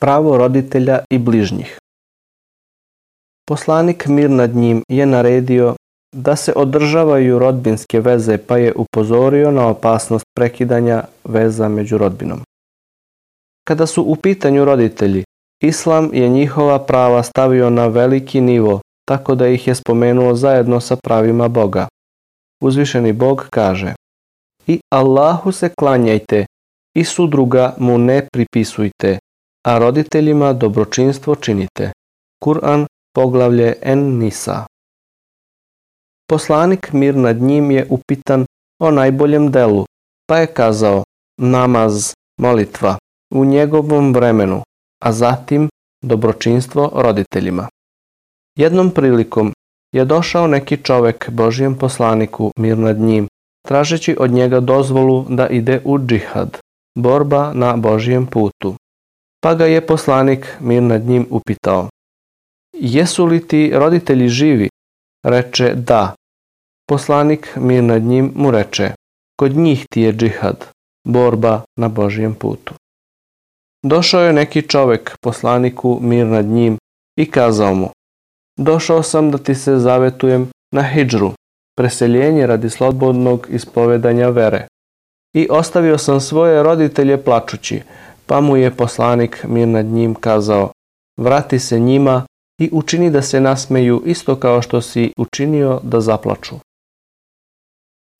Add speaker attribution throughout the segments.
Speaker 1: pravo roditelja i bližnjih. Poslanik mir nad njim je naredio da se održavaju rodbinske veze pa je upozorio na opasnost prekidanja veza među rodbinom. Kada su u pitanju roditelji, Islam je njihova prava stavio na veliki nivo, tako da ih je spomenuo zajedno sa pravima Boga. Uzvišeni Bog kaže I Allahu se klanjajte i sudruga mu ne pripisujte, a roditeljima dobročinstvo činite. Kur'an, poglavlje En Nisa. Poslanik mir nad njim je upitan o najboljem delu, pa je kazao namaz, molitva, u njegovom vremenu, a zatim dobročinstvo roditeljima. Jednom prilikom je došao neki čovek Božijem poslaniku mir nad njim, tražeći od njega dozvolu da ide u džihad, borba na Božijem putu. Pa ga je poslanik mir nad njim upitao. Jesu li ti roditelji živi? Reče da. Poslanik mir nad njim mu reče. Kod njih ti je džihad, borba na Božijem putu. Došao je neki čovek poslaniku mir nad njim i kazao mu. Došao sam da ti se zavetujem na hijđru, preseljenje radi slobodnog ispovedanja vere. I ostavio sam svoje roditelje plačući, pa mu je poslanik mir nad njim kazao, vrati se njima i učini da se nasmeju isto kao što si učinio da zaplaču.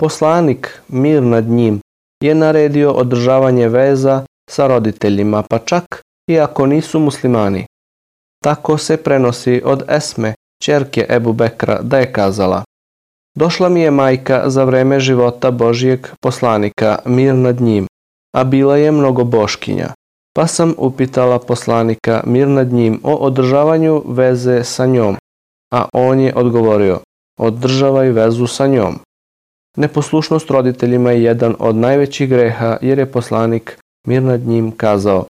Speaker 1: Poslanik mir nad njim je naredio održavanje veza sa roditeljima, pa čak i ako nisu muslimani. Tako se prenosi od Esme, čerke Ebu Bekra, da je kazala Došla mi je majka za vreme života Božijeg poslanika, mir nad njim, a bila je mnogo boškinja. Pa sam upitala poslanika mir nad njim o održavanju veze sa njom, a on je odgovorio, održavaj vezu sa njom. Neposlušnost roditeljima je jedan od najvećih greha jer je poslanik mir nad njim kazao,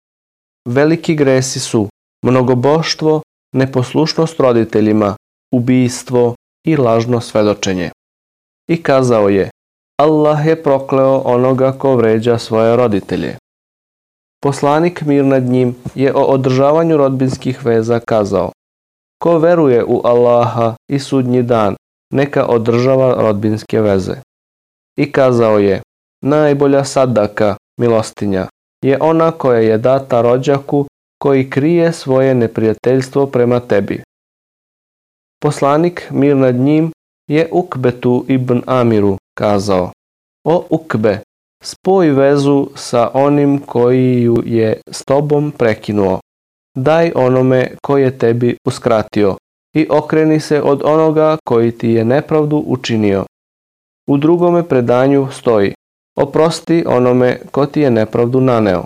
Speaker 1: veliki gresi su mnogoboštvo, neposlušnost roditeljima, ubijstvo i lažno svedočenje. I kazao je, Allah je prokleo onoga ko vređa svoje roditelje. Poslanik mir nad njim je o održavanju rodbinskih veza kazao, ko veruje u Allaha i sudnji dan, neka održava rodbinske veze. I kazao je, najbolja sadaka, milostinja, je ona koja je data rođaku koji krije svoje neprijateljstvo prema tebi. Poslanik mir nad njim je Ukbetu ibn Amiru kazao O Ukbe, spoj vezu sa onim koji ju je s tobom prekinuo. Daj onome koji je tebi uskratio i okreni se od onoga koji ti je nepravdu učinio. U drugome predanju stoji Oprosti onome ko ti je nepravdu naneo.